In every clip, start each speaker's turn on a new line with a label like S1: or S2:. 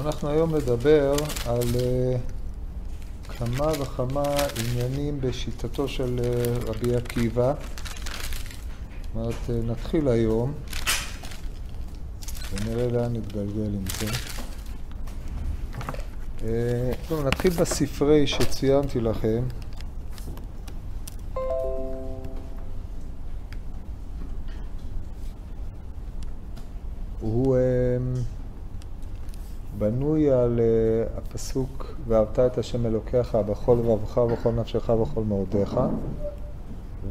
S1: אנחנו היום נדבר על uh, כמה וכמה עניינים בשיטתו של uh, רבי עקיבא. זאת אומרת, uh, נתחיל היום ונראה לאן נתגלגל עם זה. Uh, טוב, נתחיל בספרי שציינתי לכם. הפסוק ואהבת את השם אלוקיך בכל לבבך ובכל נפשך ובכל מאודיך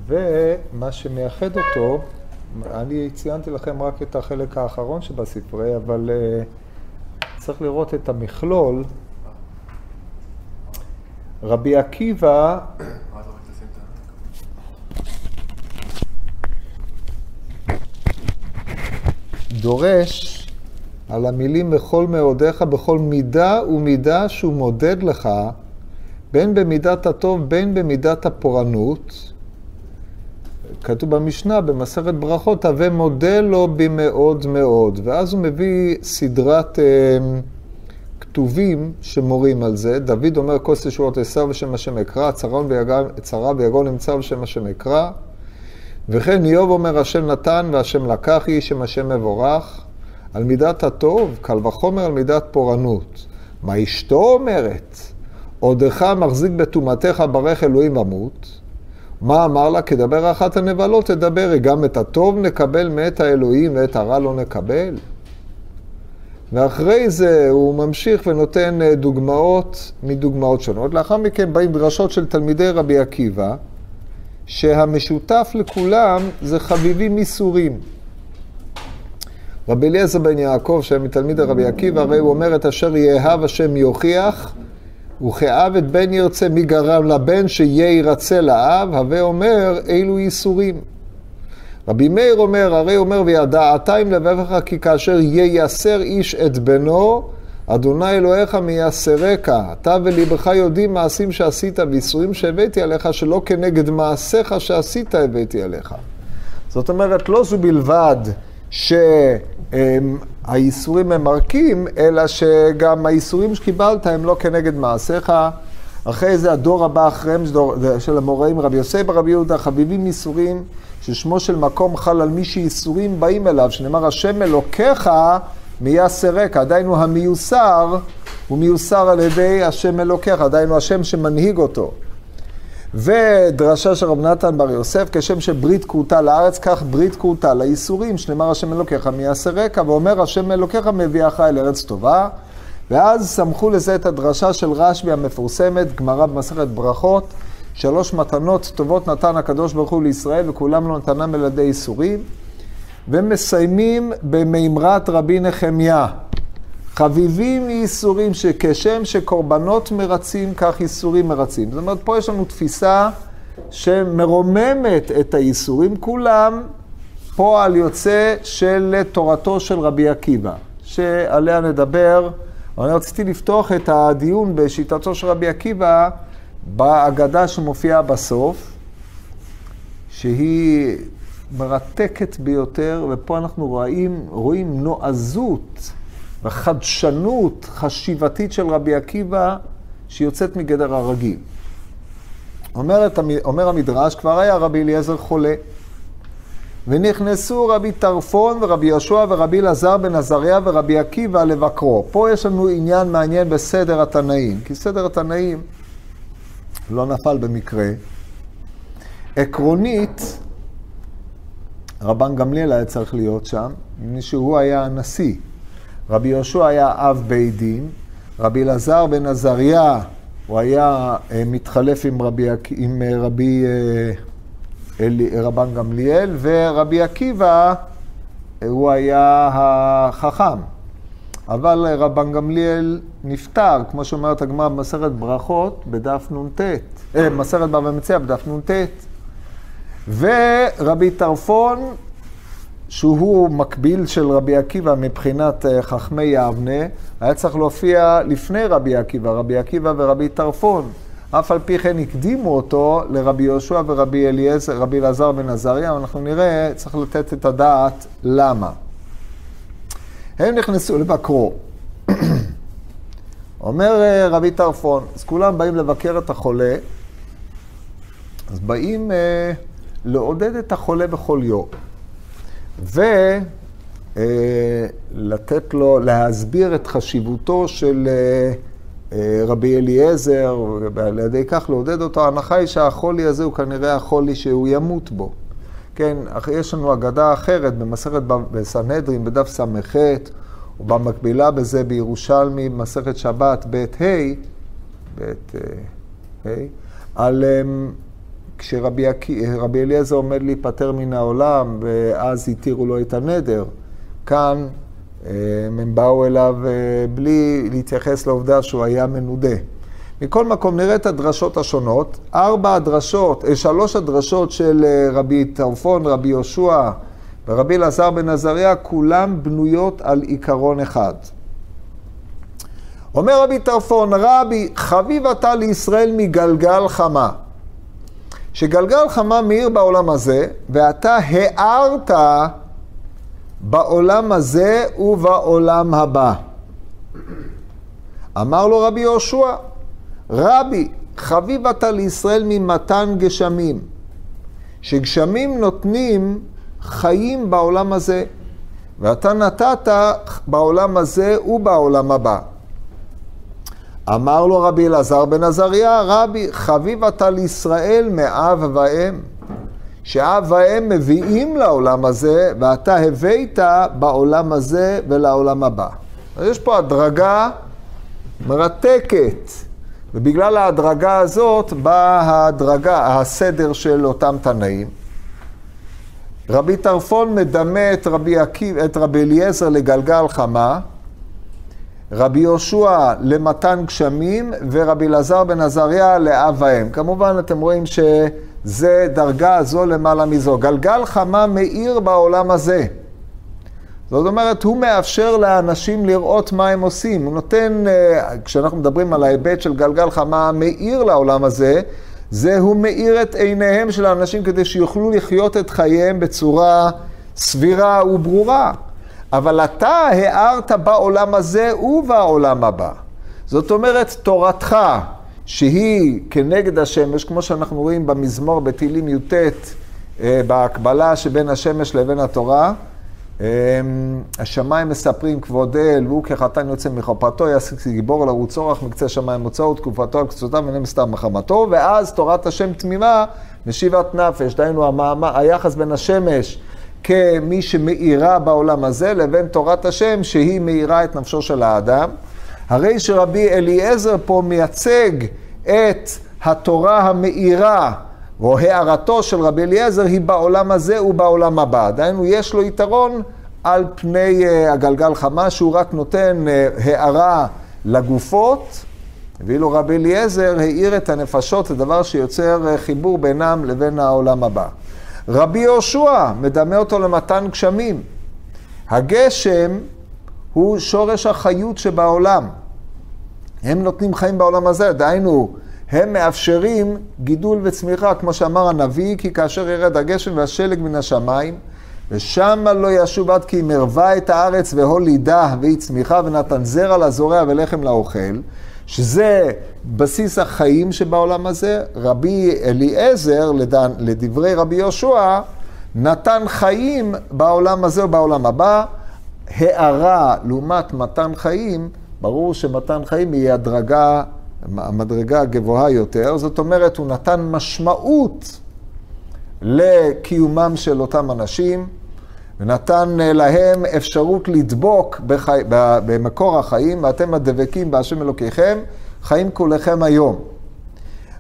S1: ומה שמייחד אותו, אני ציינתי לכם רק את החלק האחרון שבספרי, אבל uh, צריך לראות את המכלול. רבי עקיבא דורש על המילים בכל מאודיך, בכל מידה ומידה שהוא מודד לך, בין במידת הטוב, בין במידת הפורענות. כתוב במשנה, במסכת ברכות, הווה מודה לו במאוד מאוד. ואז הוא מביא סדרת אה, כתובים שמורים על זה. דוד אומר, כוס ישועות אסר בשם השם אקרא, צרה ויגון נמצא בשם השם אקרא. וכן איוב אומר, השם נתן והשם לקח, היא שם השם מבורך. על מידת הטוב, קל וחומר על מידת פורענות. מה אשתו אומרת? עודך מחזיק בטומאתך ברך אלוהים אמות. מה אמר לה? כדבר אחת הנבלות תדברי, גם את הטוב נקבל מאת האלוהים ואת הרע לא נקבל. ואחרי זה הוא ממשיך ונותן אה, דוגמאות מדוגמאות שונות. לאחר מכן באים דרשות של תלמידי רבי עקיבא, שהמשותף לכולם זה חביבים מסורים. רבי אליעזר בן יעקב, שהיה מתלמיד הרבי עקיבא, הרי הוא אומר את אשר יאהב השם יוכיח, וכאב את בן ירצה מי גרם לבן שיהיה ירצה לאב, הווה אומר אילו ייסורים. רבי מאיר אומר, הרי אומר וידעת עם לבבך כי כאשר ייסר איש את בנו, אדוני אלוהיך מייסרך, אתה וליבך יודעים מעשים שעשית ואיסורים שהבאתי עליך, שלא כנגד מעשיך שעשית הבאתי עליך. זאת אומרת, לא זו בלבד שהאיסורים הם מרקים, אלא שגם האיסורים שקיבלת הם לא כנגד מעשיך. אחרי זה הדור הבא אחריהם של המוראים, רבי יוסי ברבי יהודה, חביבים איסורים, ששמו של מקום חל על מי שאיסורים באים אליו, שנאמר השם אלוקיך מייסרק, הוא המיוסר, הוא מיוסר על ידי השם אלוקיך, הוא השם שמנהיג אותו. ודרשה של רב נתן בר יוסף, כשם שברית כרותה לארץ, כך ברית כרותה לאיסורים, שנאמר השם אלוקיך מי יעשה רקע, ואומר השם אלוקיך מביאך אל ארץ טובה. ואז סמכו לזה את הדרשה של רשב"י המפורסמת, גמרא במסכת ברכות, שלוש מתנות טובות נתן הקדוש ברוך הוא לישראל, וכולם לא נתנם על ידי איסורים. ומסיימים במימרת רבי נחמיה. חביבים מייסורים שכשם שקורבנות מרצים, כך ייסורים מרצים. זאת אומרת, פה יש לנו תפיסה שמרוממת את הייסורים כולם, פועל יוצא של תורתו של רבי עקיבא, שעליה נדבר. אני רציתי לפתוח את הדיון בשיטתו של רבי עקיבא בהגדה שמופיעה בסוף, שהיא מרתקת ביותר, ופה אנחנו רואים, רואים נועזות. וחדשנות חשיבתית של רבי עקיבא שיוצאת מגדר הרגיל. אומרת, אומר המדרש, כבר היה רבי אליעזר חולה, ונכנסו רבי טרפון ורבי יהושע ורבי אלעזר בן עזריה ורבי עקיבא לבקרו. פה יש לנו עניין מעניין בסדר התנאים, כי סדר התנאים לא נפל במקרה. עקרונית, רבן גמליאל היה צריך להיות שם, מפני שהוא היה הנשיא. רבי יהושע היה אב בית דין, רבי אלעזר בן עזריה, הוא היה אה, מתחלף עם רבי, עם אה, רבי אה, אלי, רבן גמליאל, ורבי עקיבא, הוא היה החכם. אבל רבן גמליאל נפטר, כמו שאומרת הגמרא במסכת ברכות, בדף נ"ט, אה, מסכת בבא מציע בדף נ"ט. ורבי טרפון שהוא מקביל של רבי עקיבא מבחינת אה, חכמי יבנה, היה צריך להופיע לפני רבי עקיבא, רבי עקיבא ורבי טרפון. אף על פי כן הקדימו אותו לרבי יהושע ורבי אליעזר, רבי אלעזר בן עזריה, ואנחנו נראה, צריך לתת את הדעת למה. הם נכנסו לבקרו. אומר אה, רבי טרפון, אז כולם באים לבקר את החולה, אז באים אה, לעודד את החולה בכל יום. ולתת אה, לו, להסביר את חשיבותו של אה, אה, רבי אליעזר, ועל ידי כך לעודד אותו. ההנחה היא שהחולי הזה הוא כנראה החולי שהוא ימות בו. כן, יש לנו אגדה אחרת במסכת בסנהדרין, בדף ס"ח, ובמקבילה בזה בירושלמי, במסכת שבת ב' ה', ב' ה', על כשרבי אליעזר עומד להיפטר מן העולם, ואז התירו לו את הנדר. כאן אמ, הם באו אליו אה, בלי להתייחס לעובדה שהוא היה מנודה. מכל מקום נראה את הדרשות השונות. ארבע הדרשות, אה, שלוש הדרשות של אה, רבי טרפון, רבי יהושע ורבי אלעזר בן עזריה, כולן בנויות על עיקרון אחד. אומר רבי טרפון, רבי, חביב אתה לישראל מגלגל חמה. שגלגל חמה מאיר בעולם הזה, ואתה הארת בעולם הזה ובעולם הבא. אמר לו רבי יהושע, רבי, חביב אתה לישראל ממתן גשמים, שגשמים נותנים חיים בעולם הזה, ואתה נתת בעולם הזה ובעולם הבא. אמר לו רבי אלעזר בן עזריה, רבי, חביב אתה לישראל מאב ואם, שאב ואם מביאים לעולם הזה, ואתה הבאת בעולם הזה ולעולם הבא. אז יש פה הדרגה מרתקת. ובגלל ההדרגה הזאת באה ההדרגה, הסדר של אותם תנאים. רבי טרפון מדמה את רבי, עקיב, את רבי אליעזר לגלגל חמה, רבי יהושע למתן גשמים ורבי אלעזר בן עזריה לאב ואם. כמובן אתם רואים שזה דרגה זו למעלה מזו. גלגל חמה מאיר בעולם הזה. זאת אומרת, הוא מאפשר לאנשים לראות מה הם עושים. הוא נותן, אה, כשאנחנו מדברים על ההיבט של גלגל חמה מאיר לעולם הזה, זה הוא מאיר את עיניהם של האנשים כדי שיוכלו לחיות את חייהם בצורה סבירה וברורה. אבל אתה הארת בעולם הזה ובעולם הבא. זאת אומרת, תורתך, שהיא כנגד השמש, כמו שאנחנו רואים במזמור בתהילים י"ט, אה, בהקבלה שבין השמש לבין התורה, אמ, השמיים מספרים כבוד אל, והוא כחתן יוצא מחופתו, יעסיק גיבור לרוץ אורח מקצה שמיים מוצאו, תקופתו על קצותיו ואינם סתם מחמתו, ואז תורת השם תמימה, משיבת נפש, דהיינו היחס בין השמש כמי שמאירה בעולם הזה, לבין תורת השם שהיא מאירה את נפשו של האדם. הרי שרבי אליעזר פה מייצג את התורה המאירה או הערתו של רבי אליעזר היא בעולם הזה ובעולם הבא. דהיינו, יש לו יתרון על פני uh, הגלגל חמה, שהוא רק נותן uh, הערה לגופות, ואילו רבי אליעזר האיר את הנפשות, זה דבר שיוצר uh, חיבור בינם לבין העולם הבא. רבי יהושע מדמה אותו למתן גשמים. הגשם הוא שורש החיות שבעולם. הם נותנים חיים בעולם הזה, דהיינו, הם מאפשרים גידול וצמיחה, כמו שאמר הנביא, כי כאשר ירד הגשם והשלג מן השמיים, ושמה לא ישוב עד כי מרווה את הארץ והולידה והיא צמיחה ונתן זרע לזורע ולחם לאוכל, שזה בסיס החיים שבעולם הזה. רבי אליעזר, לדברי רבי יהושע, נתן חיים בעולם הזה ובעולם הבא. הערה לעומת מתן חיים, ברור שמתן חיים היא הדרגה המדרגה הגבוהה יותר, זאת אומרת, הוא נתן משמעות לקיומם של אותם אנשים, ונתן להם אפשרות לדבוק בחי... במקור החיים, ואתם הדבקים בהשם אלוקיכם, חיים כולכם היום.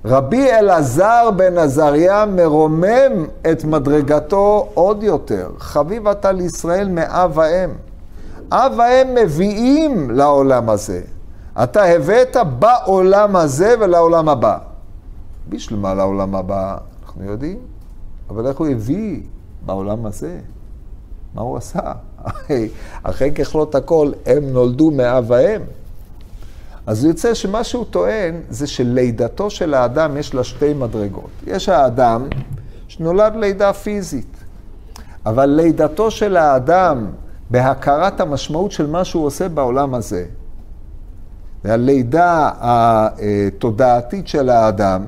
S1: רבי אלעזר בן עזריה מרומם את מדרגתו עוד יותר. חביב אתה לישראל מאב ואם. אב ואם מביאים לעולם הזה. אתה הבאת בעולם הזה ולעולם הבא. בשביל מה לעולם הבא, אנחנו יודעים, אבל איך הוא הביא בעולם הזה? מה הוא עשה? אחרי ככלות הכל, הם נולדו מאב ואם. אז יוצא שמה שהוא טוען זה שלידתו של האדם יש לה שתי מדרגות. יש האדם שנולד לידה פיזית, אבל לידתו של האדם בהכרת המשמעות של מה שהוא עושה בעולם הזה, והלידה התודעתית של האדם,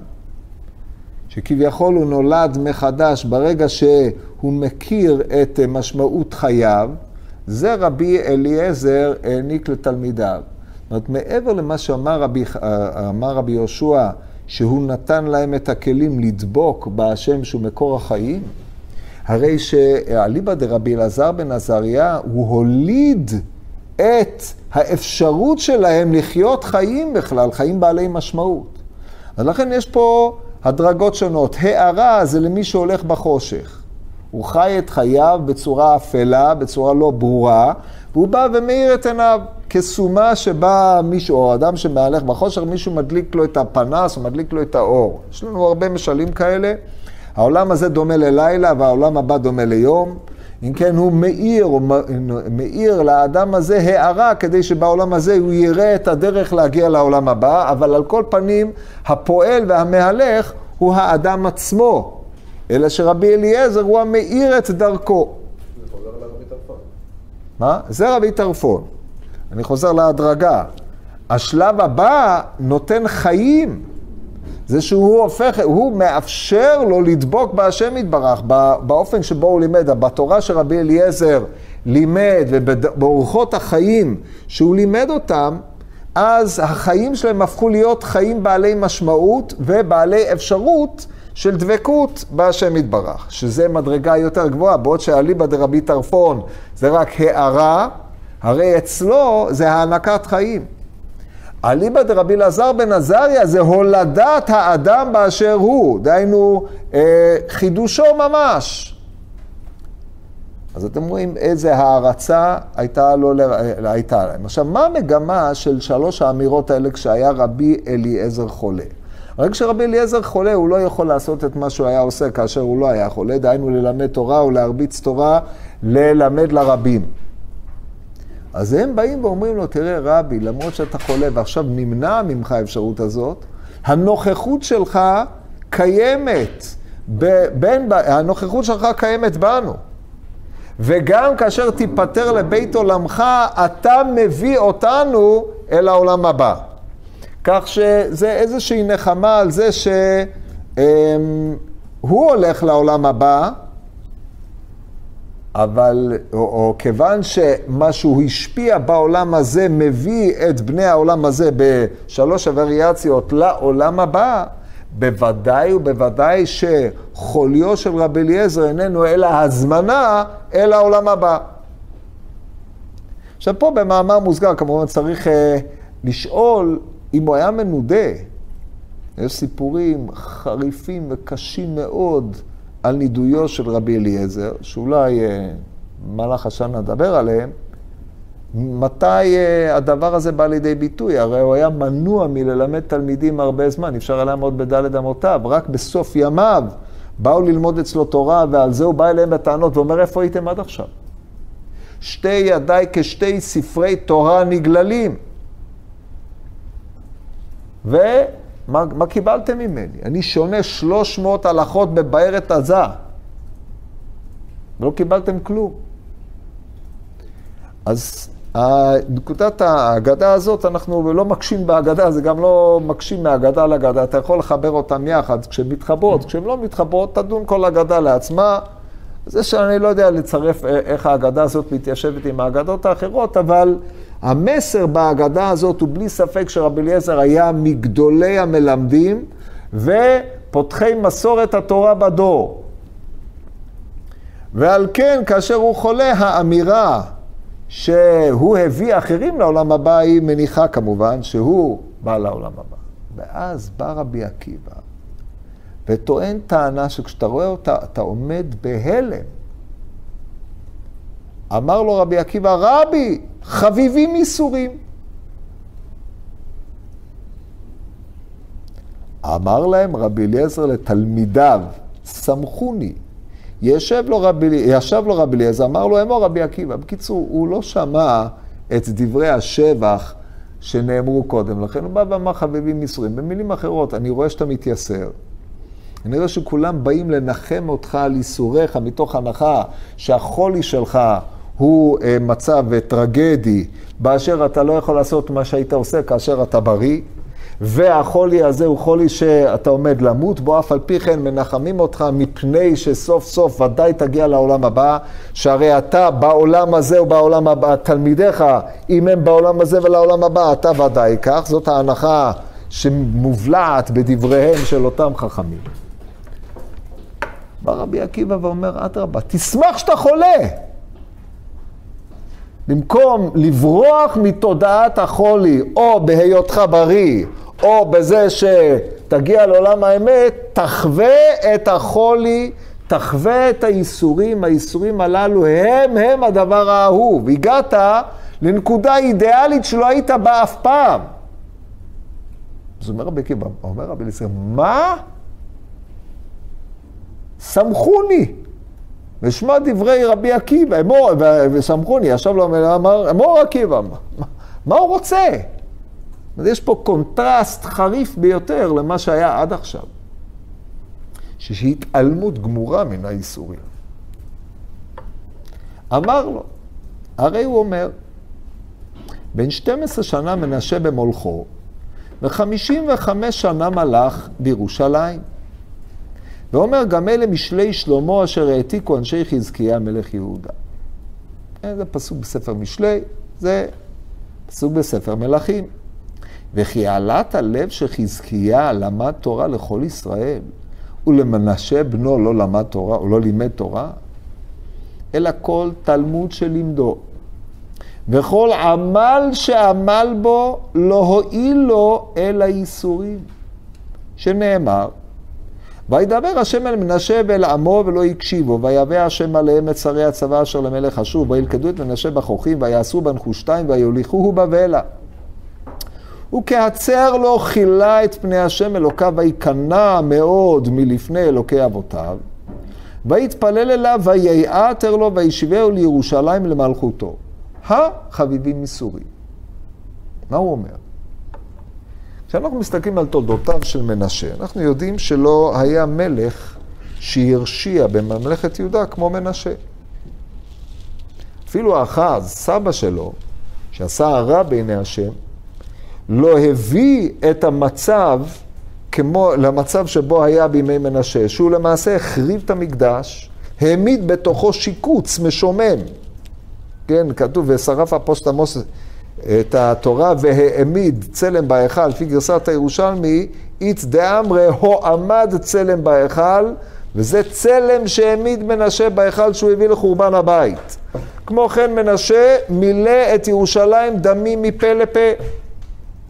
S1: שכביכול הוא נולד מחדש ברגע שהוא מכיר את משמעות חייו, זה רבי אליעזר העניק לתלמידיו. זאת אומרת, מעבר למה שאמר רבי, אמר רבי יהושע, שהוא נתן להם את הכלים לדבוק בהשם שהוא מקור החיים, הרי שאליבא דרבי אלעזר בן עזריה, הוא הוליד את האפשרות שלהם לחיות חיים בכלל, חיים בעלי משמעות. אז לכן יש פה הדרגות שונות. הערה זה למי שהולך בחושך. הוא חי את חייו בצורה אפלה, בצורה לא ברורה, והוא בא ומאיר את עיניו. כסומה שבה מישהו, או אדם שמהלך בחושך, מישהו מדליק לו את הפנס או מדליק לו את האור. יש לנו הרבה משלים כאלה. העולם הזה דומה ללילה והעולם הבא דומה ליום. אם כן, הוא מאיר, הוא מאיר לאדם הזה הערה כדי שבעולם הזה הוא יראה את הדרך להגיע לעולם הבא, אבל על כל פנים, הפועל והמהלך הוא האדם עצמו, אלא שרבי אליעזר הוא המאיר את דרכו. מה? זה רבי טרפון. אני חוזר להדרגה. השלב הבא נותן חיים. זה שהוא הופך, הוא מאפשר לו לדבוק בהשם יתברך, באופן שבו הוא לימד. בתורה שרבי אליעזר לימד ובאורחות החיים שהוא לימד אותם, אז החיים שלהם הפכו להיות חיים בעלי משמעות ובעלי אפשרות של דבקות בהשם יתברך, שזה מדרגה יותר גבוהה, בעוד שאליבא דרבי טרפון זה רק הערה, הרי אצלו זה הענקת חיים. אליבא דרבי אלעזר בן עזריה זה הולדת האדם באשר הוא, דהיינו אה, חידושו ממש. אז אתם רואים איזה הערצה הייתה, לו, הייתה להם. עכשיו, מה המגמה של שלוש האמירות האלה כשהיה רבי אליעזר חולה? רק כשרבי אליעזר חולה, הוא לא יכול לעשות את מה שהוא היה עושה כאשר הוא לא היה חולה, דהיינו ללמד תורה או להרביץ תורה, ללמד לרבים. אז הם באים ואומרים לו, תראה רבי, למרות שאתה חולה ועכשיו נמנע ממך האפשרות הזאת, הנוכחות שלך קיימת, בין, הנוכחות שלך קיימת בנו. וגם כאשר תיפטר לבית עולמך, אתה מביא אותנו אל העולם הבא. כך שזה איזושהי נחמה על זה שהוא הולך לעולם הבא, אבל, או, או כיוון שמה שהוא השפיע בעולם הזה מביא את בני העולם הזה בשלוש הווריאציות לעולם הבא, בוודאי ובוודאי שחוליו של רבי אליעזר איננו אלא הזמנה אל העולם הבא. עכשיו פה במאמר מוסגר כמובן צריך uh, לשאול אם הוא היה מנודה. יש סיפורים חריפים וקשים מאוד על נידויו של רבי אליעזר, שאולי אה, במהלך השנה נדבר עליהם, מתי אה, הדבר הזה בא לידי ביטוי? הרי הוא היה מנוע מללמד תלמידים הרבה זמן, אפשר היה לעמוד בדלת אמותיו, רק בסוף ימיו באו ללמוד אצלו תורה, ועל זה הוא בא אליהם בטענות ואומר, איפה הייתם עד עכשיו? שתי ידיי כשתי ספרי תורה נגללים. ו... מה, מה קיבלתם ממני? אני שונה 300 הלכות בבארת עזה. ולא קיבלתם כלום. אז נקודת ההגדה הזאת, אנחנו לא מקשים בהגדה, זה גם לא מקשים מהגדה להגדה. אתה יכול לחבר אותם יחד כשהן מתחברות, כשהן לא מתחברות, תדון כל הגדה לעצמה. זה שאני לא יודע לצרף איך ההגדה הזאת מתיישבת עם ההגדות האחרות, אבל המסר בהגדה הזאת הוא בלי ספק שרבי אליעזר היה מגדולי המלמדים ופותחי מסורת התורה בדור. ועל כן, כאשר הוא חולה, האמירה שהוא הביא אחרים לעולם הבא, היא מניחה כמובן שהוא בא לעולם הבא. ואז בא רבי עקיבא וטוען טענה שכשאתה רואה אותה, אתה עומד בהלם. אמר לו רבי עקיבא, רבי, חביבים ייסורים. אמר להם רבי אליעזר לתלמידיו, סמכוני. ישב לו רבי, ישב לו רבי אליעזר, אמר לו, אמור רבי עקיבא. בקיצור, הוא לא שמע את דברי השבח שנאמרו קודם לכן, הוא בא ואמר חביבים ייסורים. במילים אחרות, אני רואה שאתה מתייסר. אני רואה שכולם באים לנחם אותך על ייסוריך מתוך הנחה שהחולי שלך הוא אה, מצב טרגדי, באשר אתה לא יכול לעשות מה שהיית עושה כאשר אתה בריא. והחולי הזה הוא חולי שאתה עומד למות בו, אף על פי כן מנחמים אותך מפני שסוף סוף ודאי תגיע לעולם הבא, שהרי אתה בעולם הזה ובעולם הבא, תלמידיך, אם הם בעולם הזה ולעולם הבא, אתה ודאי כך, זאת ההנחה שמובלעת בדבריהם של אותם חכמים. בא רבי עקיבא ואומר, אדרבה, תשמח שאתה חולה. במקום לברוח מתודעת החולי, או בהיותך בריא, או בזה שתגיע לעולם האמת, תחווה את החולי, תחווה את הייסורים, הייסורים הללו הם הם הדבר האהוב. הגעת לנקודה אידיאלית שלא היית בה אף פעם. אז אומר רבי עקיבא, אומר רבי אליסר, מה? סמכוני. ושמע דברי רבי עקיבא, וסמכוני, ישב לו, אמר, אמור עקיבא, מה, מה הוא רוצה? אז יש פה קונטרסט חריף ביותר למה שהיה עד עכשיו. שיש התעלמות גמורה מן האיסורים. אמר לו, הרי הוא אומר, בן 12 שנה מנשה במולכו, ו-55 שנה מלך בירושלים. ואומר, גם אלה משלי שלמה אשר העתיקו אנשי חזקיה מלך יהודה. זה פסוק בספר משלי, זה פסוק בספר מלכים. וכי העלת הלב שחזקיה למד תורה לכל ישראל, ולמנשה בנו לא למד תורה, או לא לימד תורה, אלא כל תלמוד שלימדו. וכל עמל שעמל בו לא הועיל לו אלא ייסורים. שנאמר, וידבר השם אל מנשה ואל עמו ולא הקשיבו, ויבא השם עליהם את שרי הצבא אשר למלך אשור, וילכדו את מנשה בחוכים, ויעשו בנחושתיים, ויוליכוהו בבלה. וכהצר לו חילה את פני השם אלוקיו, וייכנע מאוד מלפני אלוקי אבותיו, ויתפלל אליו, ויעתר לו, וישבהו לירושלים למלכותו. החביבים מסורים. מה הוא אומר? כשאנחנו מסתכלים על תולדותיו של מנשה, אנחנו יודעים שלא היה מלך שהרשיע בממלכת יהודה כמו מנשה. אפילו אחז, סבא שלו, שעשה הרע בעיני השם, לא הביא את המצב כמו, למצב שבו היה בימי מנשה, שהוא למעשה החריב את המקדש, העמיד בתוכו שיקוץ משומם. כן, כתוב, ושרף הפוסט עמוס את התורה והעמיד צלם בהיכל, לפי גרסת הירושלמי, איץ דאמרי הו עמד צלם בהיכל, וזה צלם שהעמיד מנשה בהיכל שהוא הביא לחורבן הבית. כמו כן מנשה מילא את ירושלים דמים מפה לפה.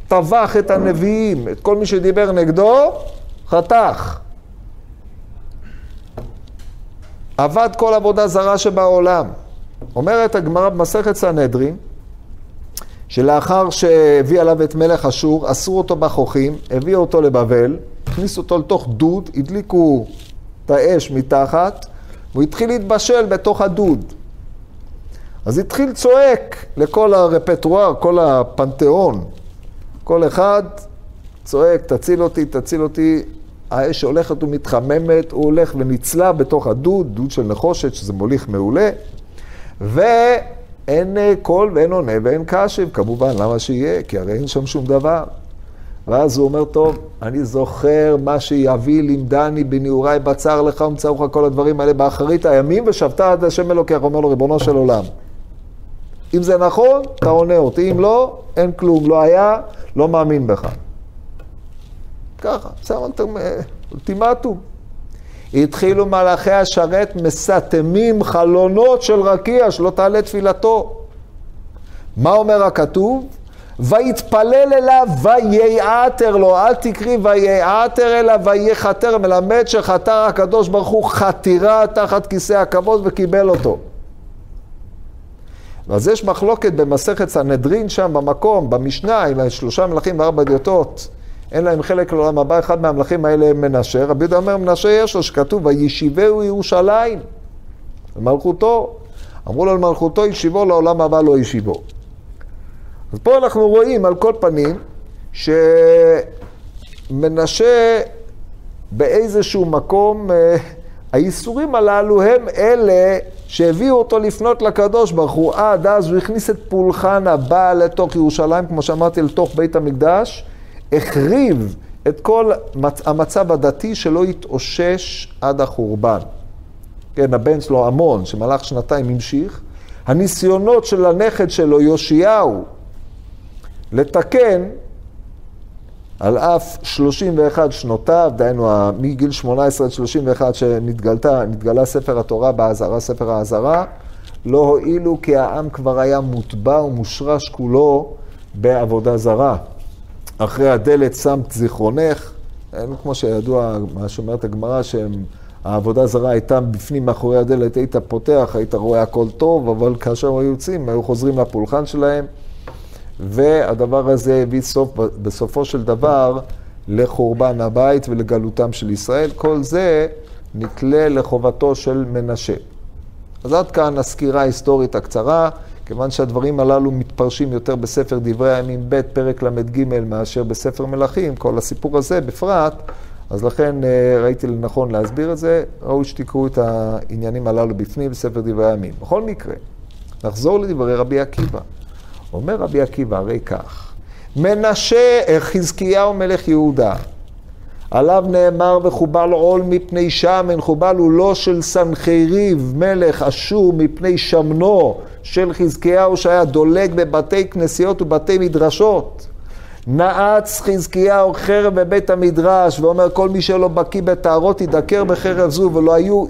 S1: טבח את הנביאים, את כל מי שדיבר נגדו, חתך. עבד כל עבודה זרה שבעולם. אומרת הגמרא במסכת סנהדרין, שלאחר שהביא עליו את מלך אשור, אסרו אותו בחוכים, הביאו אותו לבבל, הכניסו אותו לתוך דוד, הדליקו את האש מתחת, והוא התחיל להתבשל בתוך הדוד. אז התחיל צועק לכל הרפטואר, כל הפנתיאון, כל אחד צועק, תציל אותי, תציל אותי. האש הולכת ומתחממת, הוא הולך ונצלה בתוך הדוד, דוד של נחושת, שזה מוליך מעולה. ואין קול ואין עונה ואין קשב, כמובן, למה שיהיה? כי הרי אין שם שום דבר. ואז הוא אומר, טוב, אני זוכר מה שיביא לימדני בנעוריי בצר לך ומצאוך כל הדברים האלה באחרית הימים, ושבתה עד השם אלוקיך, אומר לו, ריבונו של עולם. אם זה נכון, אתה עונה אותי, אם לא, אין כלום, לא היה, לא מאמין בך. ככה, שם אולטימטום. התחילו מלאכי השרת מסתמים חלונות של רקיע, שלא תעלה תפילתו. מה אומר הכתוב? ויתפלל אליו וייעתר לו, אל תקרי וייעתר אליו וייחתר, מלמד שחתר הקדוש ברוך הוא חתירה תחת כיסא הכבוד וקיבל אותו. אז יש מחלוקת במסכת סנהדרין שם במקום, במשנה, עם שלושה מלכים וארבע דיוטות. אין להם חלק לעולם הבא, אחד מהמלכים האלה הם מנשה. רבי יהודה אומר, מנשה יש לו, שכתוב, וישיבהו ירושלים, למלכותו. אמרו לו למלכותו ישיבו, לעולם הבא לא ישיבו. אז פה אנחנו רואים על כל פנים, שמנשה באיזשהו מקום, אה, הייסורים הללו הם אלה שהביאו אותו לפנות לקדוש ברוך הוא. עד אז הוא הכניס את פולחן הבא לתוך ירושלים, כמו שאמרתי, לתוך בית המקדש, החריב את כל המצב הדתי שלא התאושש עד החורבן. כן, הבן שלו, עמון, שמלך שנתיים המשיך. הניסיונות של הנכד שלו, יאשיהו, לתקן, על אף 31 שנותיו, דהיינו מגיל 18 עד 31 שנתגלה ספר התורה באזהרה, ספר האזהרה, לא הועילו כי העם כבר היה מוטבע ומושרש כולו בעבודה זרה. אחרי הדלת שמת זיכרונך, כמו שידוע, מה שאומרת הגמרא, שהעבודה זרה הייתה בפנים מאחורי הדלת, היית פותח, היית רואה הכל טוב, אבל כאשר היו יוצאים, היו חוזרים לפולחן שלהם. והדבר הזה הביא סוף, בסופו של דבר לחורבן הבית ולגלותם של ישראל. כל זה נתלה לחובתו של מנשה. אז עד כאן הסקירה ההיסטורית הקצרה, כיוון שהדברים הללו מתפרשים יותר בספר דברי הימים ב', פרק ל"ג, מאשר בספר מלכים, כל הסיפור הזה בפרט, אז לכן אה, ראיתי לנכון להסביר את זה, ראוי שתקראו את העניינים הללו בפנים בספר דברי הימים. בכל מקרה, נחזור לדברי רבי עקיבא. אומר רבי עקיבא הרי כך, מנשה חזקיהו מלך יהודה, עליו נאמר וחובל עול מפני שמן, חובל הוא לא של סנחריב מלך אשור מפני שמנו של חזקיהו שהיה דולג בבתי כנסיות ובתי מדרשות. נעץ חזקיהו חרב בבית המדרש ואומר כל מי שלא בקיא בטהרות ידקר בחרב זו ולא היו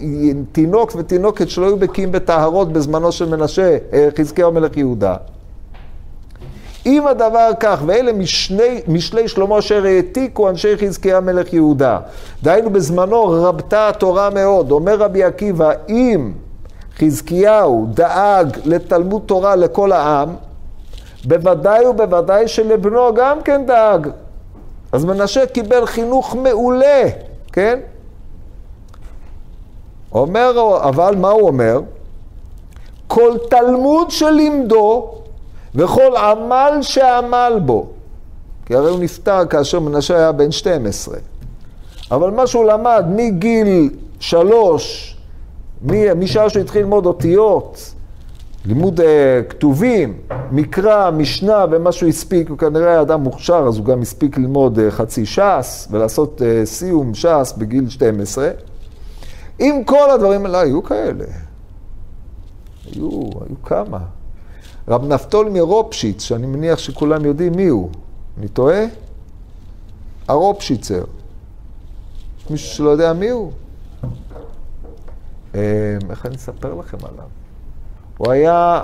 S1: תינוק ותינוקת שלא היו בקיאים בטהרות בזמנו של מנשה, אה, חזקיהו מלך יהודה. אם הדבר כך, ואלה משני, משלי שלמה אשר העתיקו אנשי חזקיה מלך יהודה. דהיינו בזמנו רבתה התורה מאוד. אומר רבי עקיבא, אם חזקיהו דאג לתלמוד תורה לכל העם, בוודאי ובוודאי שלבנו גם כן דאג. אז מנשה קיבל חינוך מעולה, כן? אומר, אבל מה הוא אומר? כל תלמוד שלימדו וכל עמל שעמל בו. כי הרי הוא נפטר כאשר מנשה היה בן 12. אבל מה שהוא למד מגיל שלוש, משעה שהוא התחיל ללמוד אותיות, לימוד uh, כתובים, מקרא, משנה ומה שהוא הספיק, הוא כנראה אדם מוכשר, אז הוא גם הספיק ללמוד uh, חצי ש"ס ולעשות uh, סיום ש"ס בגיל 12. אם כל הדברים האלה היו כאלה, היו, היו כמה. רב נפתול מרופשיץ, שאני מניח שכולם יודעים מי הוא. אני טועה? הרופשיצר. יש מישהו שלא יודע מי הוא? אמ, איך אני אספר לכם עליו? הוא היה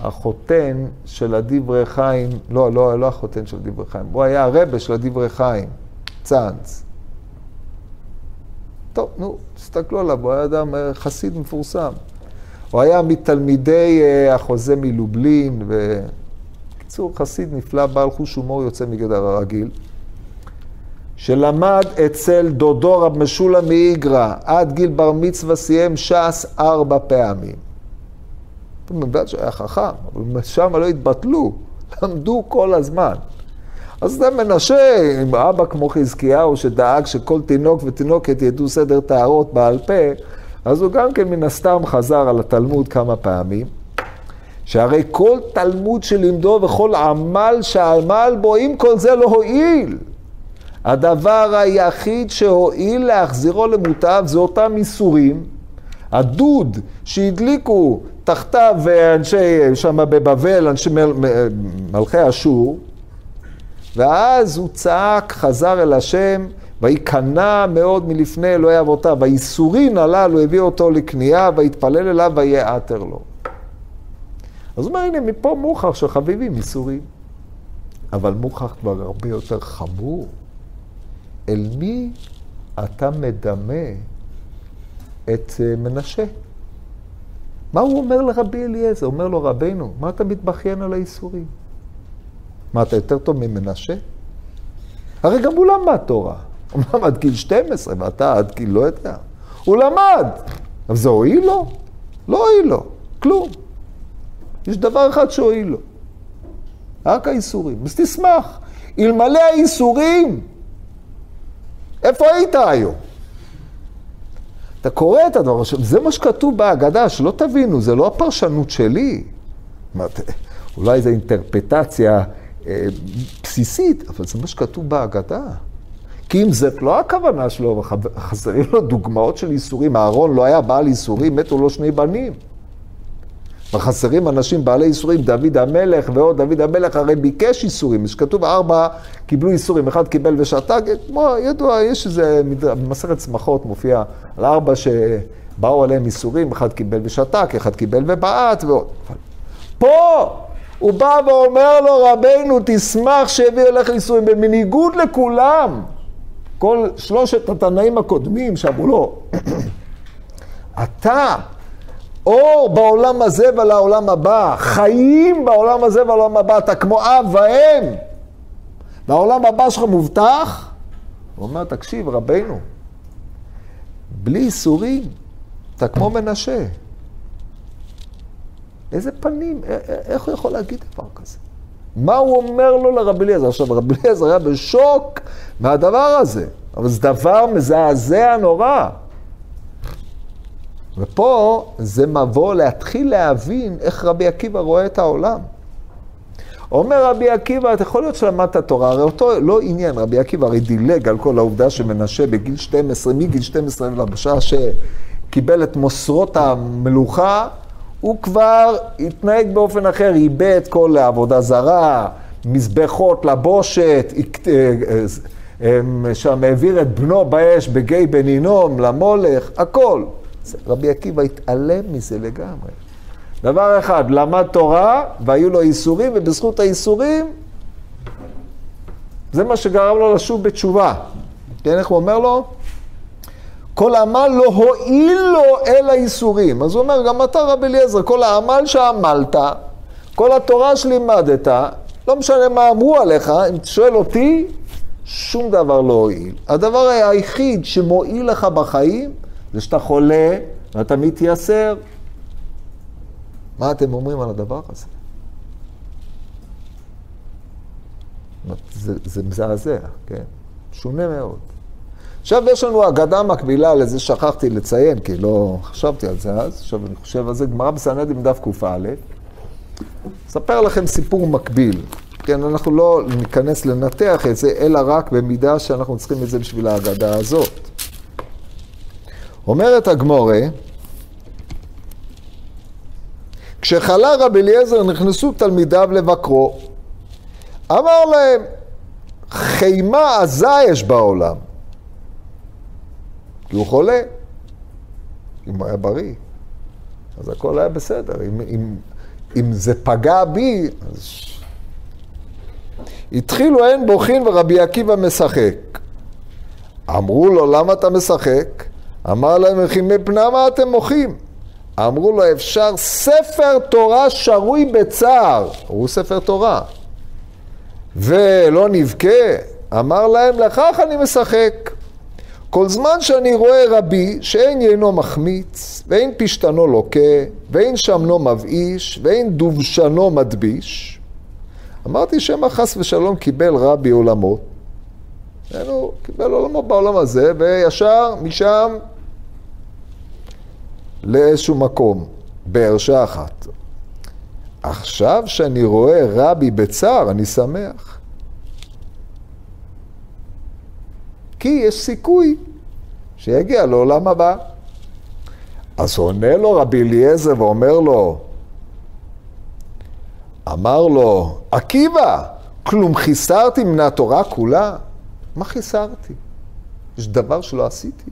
S1: החותן של הדברי חיים, לא, לא, לא החותן של הדברי חיים, הוא היה הרבה של הדברי חיים, צאנץ. טוב, נו, תסתכלו עליו, הוא היה אדם אה, חסיד מפורסם. הוא היה מתלמידי אה, החוזה מלובלין, ובקיצור, חסיד נפלא, בעל חוש הומור יוצא מגדר הרגיל, שלמד אצל דודו רב משולם מאיגרא, עד גיל בר מצווה סיים ש"ס ארבע פעמים. בגלל שהיה חכם, אבל שם לא התבטלו, למדו כל הזמן. אז זה מנשה, עם אבא כמו חזקיהו, שדאג שכל תינוק ותינוקת ידעו סדר טהרות בעל פה, אז הוא גם כן מן הסתם חזר על התלמוד כמה פעמים, שהרי כל תלמוד שלימדו וכל עמל שעמל בו, אם כל זה לא הועיל. הדבר היחיד שהועיל להחזירו למוטב זה אותם איסורים. הדוד שהדליקו תחתיו אנשי, שם בבבל, אנשי מל, מלכי אשור, ואז הוא צעק, חזר אל השם, וייכנע מאוד מלפני אלוהי אבותיו. והייסורין הללו הביא אותו לכניעה, ויתפלל אליו ויעתר לו. אז הוא אומר, הנה, מפה מוכח שחביבים ייסורים. אבל מוכח כבר הרבה יותר חמור. אל מי אתה מדמה את אה, מנשה? מה הוא אומר לרבי אליעזר? הוא אומר לו, רבנו, מה אתה מתבכיין על הייסורים? מה, אתה יותר טוב ממנשה? הרי גם הוא למד תורה. אמנם עד גיל 12, ואתה עד גיל לא יודע. הוא למד. אבל זה הועיל לו? לא הועיל לו, כלום. יש דבר אחד שהועיל לו. רק האיסורים. אז תשמח. אלמלא האיסורים, איפה היית היום? אתה קורא את הדבר, עכשיו, זה מה שכתוב בהגדה, שלא תבינו, זה לא הפרשנות שלי. אולי זו אינטרפטציה אה, בסיסית, אבל זה מה שכתוב בהגדה. כי אם זאת לא הכוונה שלו, חסרים לו דוגמאות של איסורים. אהרון לא היה בעל איסורים, מתו לו שני בנים. וחסרים אנשים בעלי איסורים, דוד המלך ועוד דוד המלך הרי ביקש איסורים, שכתוב ארבע קיבלו איסורים, אחד קיבל ושתק, כמו ידוע, יש איזה, במסכת צמחות מופיע על ארבע שבאו עליהם איסורים, אחד קיבל ושתק, אחד קיבל ובעט ועוד. פה הוא בא ואומר לו, רבנו, תשמח שהביא אליך איסורים, בניגוד לכולם. כל שלושת התנאים הקודמים שאמרו לו, אתה אור בעולם הזה ולעולם הבא, חיים בעולם הזה ולעולם הבא, אתה כמו אב ואם. והעולם הבא שלך מובטח? הוא אומר, תקשיב, רבנו, בלי איסורים, אתה כמו מנשה. איזה פנים, איך הוא יכול להגיד דבר כזה? מה הוא אומר לו לרבי אליעזר? עכשיו, רבי אליעזר היה בשוק מהדבר הזה, אבל זה דבר מזעזע נורא. ופה זה מבוא להתחיל להבין איך רבי עקיבא רואה את העולם. אומר רבי עקיבא, אתה יכול להיות שלמדת תורה, הרי אותו לא עניין, רבי עקיבא הרי דילג על כל העובדה שמנשה בגיל 12, מגיל 12 בשעה שקיבל את מוסרות המלוכה, הוא כבר התנהג באופן אחר, איבד כל העבודה זרה, מזבחות לבושת, אה, אה, שם העביר את בנו באש בגיא בן הינום למולך, הכל. רבי עקיבא התעלם מזה לגמרי. דבר אחד, למד תורה והיו לו איסורים, ובזכות האיסורים, זה מה שגרם לו לשוב בתשובה. כן, איך הוא אומר לו? כל העמל לא הועיל לו אל האיסורים. אז הוא אומר, גם אתה רבי אליעזר, כל העמל שעמלת, כל התורה שלימדת, לא משנה מה אמרו עליך, אם אתה שואל אותי, שום דבר לא הועיל. הדבר היחיד שמועיל לך בחיים, זה שאתה חולה ואתה מתייסר. מה אתם אומרים על הדבר הזה? זה, מזעזע, כן? שונה מאוד. עכשיו יש לנו אגדה מקבילה לזה, שכחתי לציין, כי לא חשבתי על זה אז, עכשיו אני חושב על זה, גמרא בסנהדין דף קא. אספר לכם סיפור מקביל. כן, אנחנו לא ניכנס לנתח את זה, אלא רק במידה שאנחנו צריכים את זה בשביל האגדה הזאת. אומרת הגמורה, כשחלה רבי אליעזר נכנסו תלמידיו לבקרו. אמר להם, חימה עזה יש בעולם. כי הוא חולה. אם הוא היה בריא, אז הכל היה בסדר. אם, אם, אם זה פגע בי, אז... התחילו אין בוכין ורבי עקיבא משחק. אמרו לו, למה אתה משחק? אמר להם, וכי מפני מה אתם מוחים? אמרו לו, אפשר ספר תורה שרוי בצער. הוא ספר תורה. ולא נבכה? אמר להם, לכך אני משחק. כל זמן שאני רואה רבי שאין יינו מחמיץ, ואין פשתנו לוקה, ואין שמנו מבאיש, ואין דובשנו מדביש, אמרתי שמא חס ושלום קיבל רבי עולמות. הוא קיבל עולמות בעולם הזה, וישר משם לאיזשהו מקום, בהרשעה אחת. עכשיו שאני רואה רבי בצער, אני שמח. כי יש סיכוי שיגיע לעולם הבא. אז עונה לו רבי אליעזר ואומר לו, אמר לו, עקיבא, כלום חיסרתי מן התורה כולה? מה חיסרתי? יש דבר שלא עשיתי.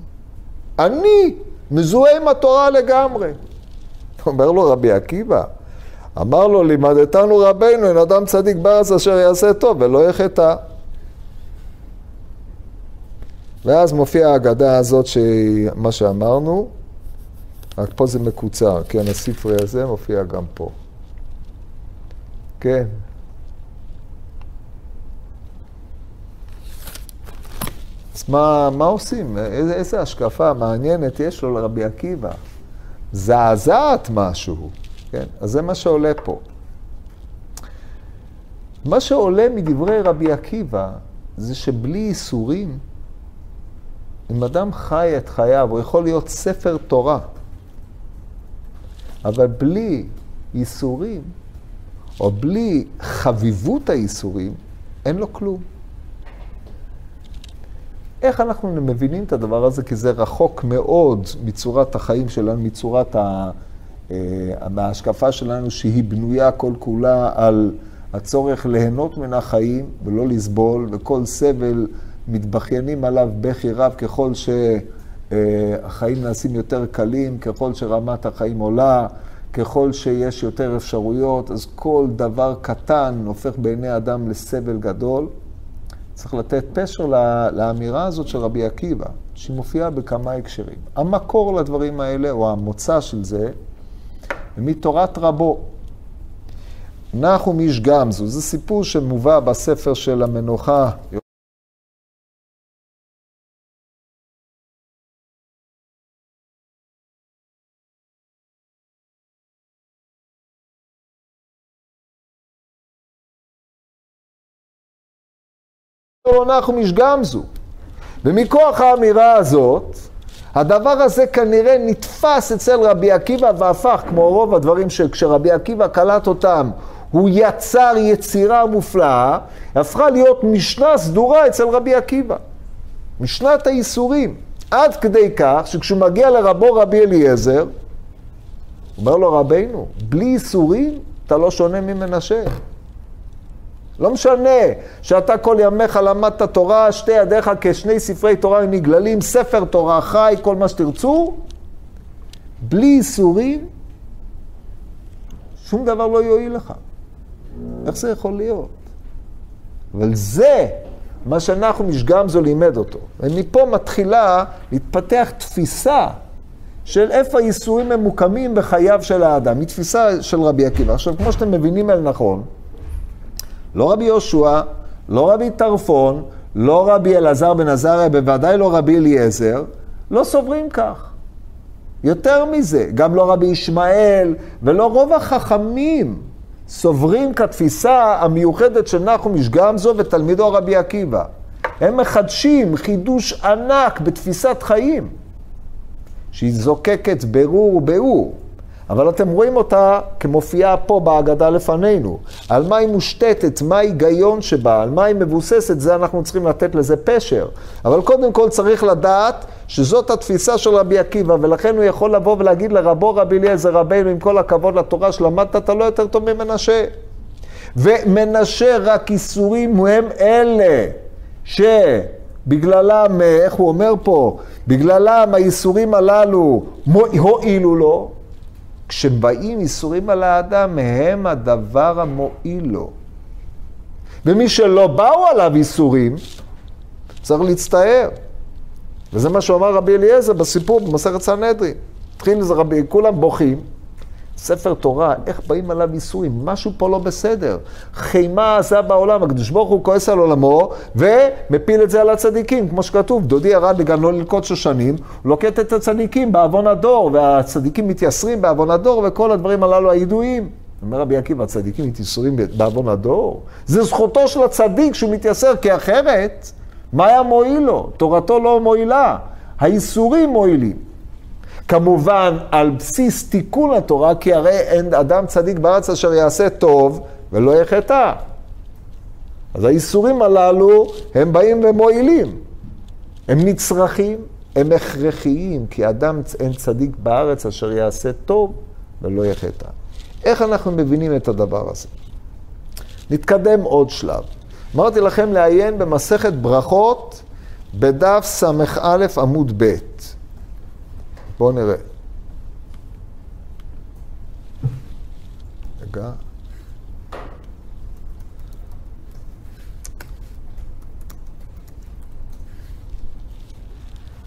S1: אני מזוהה עם התורה לגמרי. אומר לו רבי עקיבא, אמר לו, לימדתנו רבנו, אין אדם צדיק בארץ אשר יעשה טוב ולא יחטא. ואז מופיעה האגדה הזאת, מה שאמרנו, רק פה זה מקוצר, כן, הספרי הזה מופיע גם פה. כן. אז מה, מה עושים? איזה, איזה השקפה מעניינת יש לו לרבי עקיבא? זעזעת משהו, כן? אז זה מה שעולה פה. מה שעולה מדברי רבי עקיבא זה שבלי איסורים אם אדם חי את חייו, הוא יכול להיות ספר תורה, אבל בלי ייסורים, או בלי חביבות הייסורים, אין לו כלום. איך אנחנו מבינים את הדבר הזה? כי זה רחוק מאוד מצורת החיים שלנו, מצורת. ההשקפה שלנו שהיא בנויה כל כולה על הצורך ליהנות מן החיים ולא לסבול, וכל סבל מתבכיינים עליו בכי רב ככל שהחיים נעשים יותר קלים, ככל שרמת החיים עולה, ככל שיש יותר אפשרויות, אז כל דבר קטן הופך בעיני אדם לסבל גדול. צריך לתת פשר לאמירה הזאת של רבי עקיבא, שהיא מופיעה בכמה הקשרים. המקור לדברים האלה, או המוצא של זה, מתורת רבו. נחום איש גמזו, זה סיפור שמובא בספר של המנוחה. נחום איש גמזו. ומכוח האמירה הזאת, הדבר הזה כנראה נתפס אצל רבי עקיבא והפך, כמו רוב הדברים שכשרבי עקיבא קלט אותם, הוא יצר יצירה מופלאה, הפכה להיות משנה סדורה אצל רבי עקיבא. משנת הייסורים. עד כדי כך שכשהוא מגיע לרבו רבי אליעזר, אומר לו, רבינו, בלי ייסורים אתה לא שונה ממנשה. לא משנה שאתה כל ימיך למדת תורה, שתי ידיך כשני ספרי תורה נגללים, ספר תורה חי, כל מה שתרצו, בלי ייסורים, שום דבר לא יועיל לך. איך זה יכול להיות? אבל זה מה שאנחנו משגמזו לימד אותו. ומפה מתחילה להתפתח תפיסה של איפה הייסורים ממוקמים בחייו של האדם. היא תפיסה של רבי עקיבא. עכשיו, כמו שאתם מבינים אל נכון, לא רבי יהושע, לא רבי טרפון, לא רבי אלעזר בן עזריה, בוודאי לא רבי אליעזר, לא סוברים כך. יותר מזה, גם לא רבי ישמעאל ולא רוב החכמים סוברים כתפיסה המיוחדת של נחום איש גמזו ותלמידו רבי עקיבא. הם מחדשים חידוש ענק בתפיסת חיים, שהיא זוקקת ברור וביאור. אבל אתם רואים אותה כמופיעה פה בהגדה לפנינו. על מה היא מושתתת, מה ההיגיון שבה, על מה היא מבוססת, זה אנחנו צריכים לתת לזה פשר. אבל קודם כל צריך לדעת שזאת התפיסה של רבי עקיבא, ולכן הוא יכול לבוא ולהגיד לרבו רבי אליעזר רבינו, עם כל הכבוד לתורה שלמדת, אתה לא יותר טוב ממנשה. ומנשה רק איסורים הם אלה שבגללם, איך הוא אומר פה, בגללם האיסורים הללו הועילו לו, כשבאים איסורים על האדם, הם הדבר המועיל לו. ומי שלא באו עליו איסורים, צריך להצטער. וזה מה שאמר רבי אליעזר בסיפור במסכת סנהדרין. התחיל איזה רבי, כולם בוכים. ספר תורה, איך באים עליו איסורים? משהו פה לא בסדר. חימה עזה בעולם, הקדוש ברוך הוא כועס על עולמו ומפיל את זה על הצדיקים, כמו שכתוב, דודי ירד לגנו ללקוט שושנים, הוא לוקט את הצדיקים בעוון הדור, והצדיקים מתייסרים בעוון הדור, וכל הדברים הללו הידועים. אומר רבי עקיבא, הצדיקים מתייסרים בעוון הדור? זה זכותו של הצדיק שהוא מתייסר, כי אחרת, מה היה מועיל לו? תורתו לא מועילה, האיסורים מועילים. כמובן על בסיס תיקון התורה, כי הרי אין אדם צדיק בארץ אשר יעשה טוב ולא יחטא. אז האיסורים הללו הם באים ומועילים. הם נצרכים, הם הכרחיים, כי אדם אין צדיק בארץ אשר יעשה טוב ולא יחטא. איך אנחנו מבינים את הדבר הזה? נתקדם עוד שלב. אמרתי לכם לעיין במסכת ברכות בדף ס"א עמוד ב'. בואו נראה. רגע.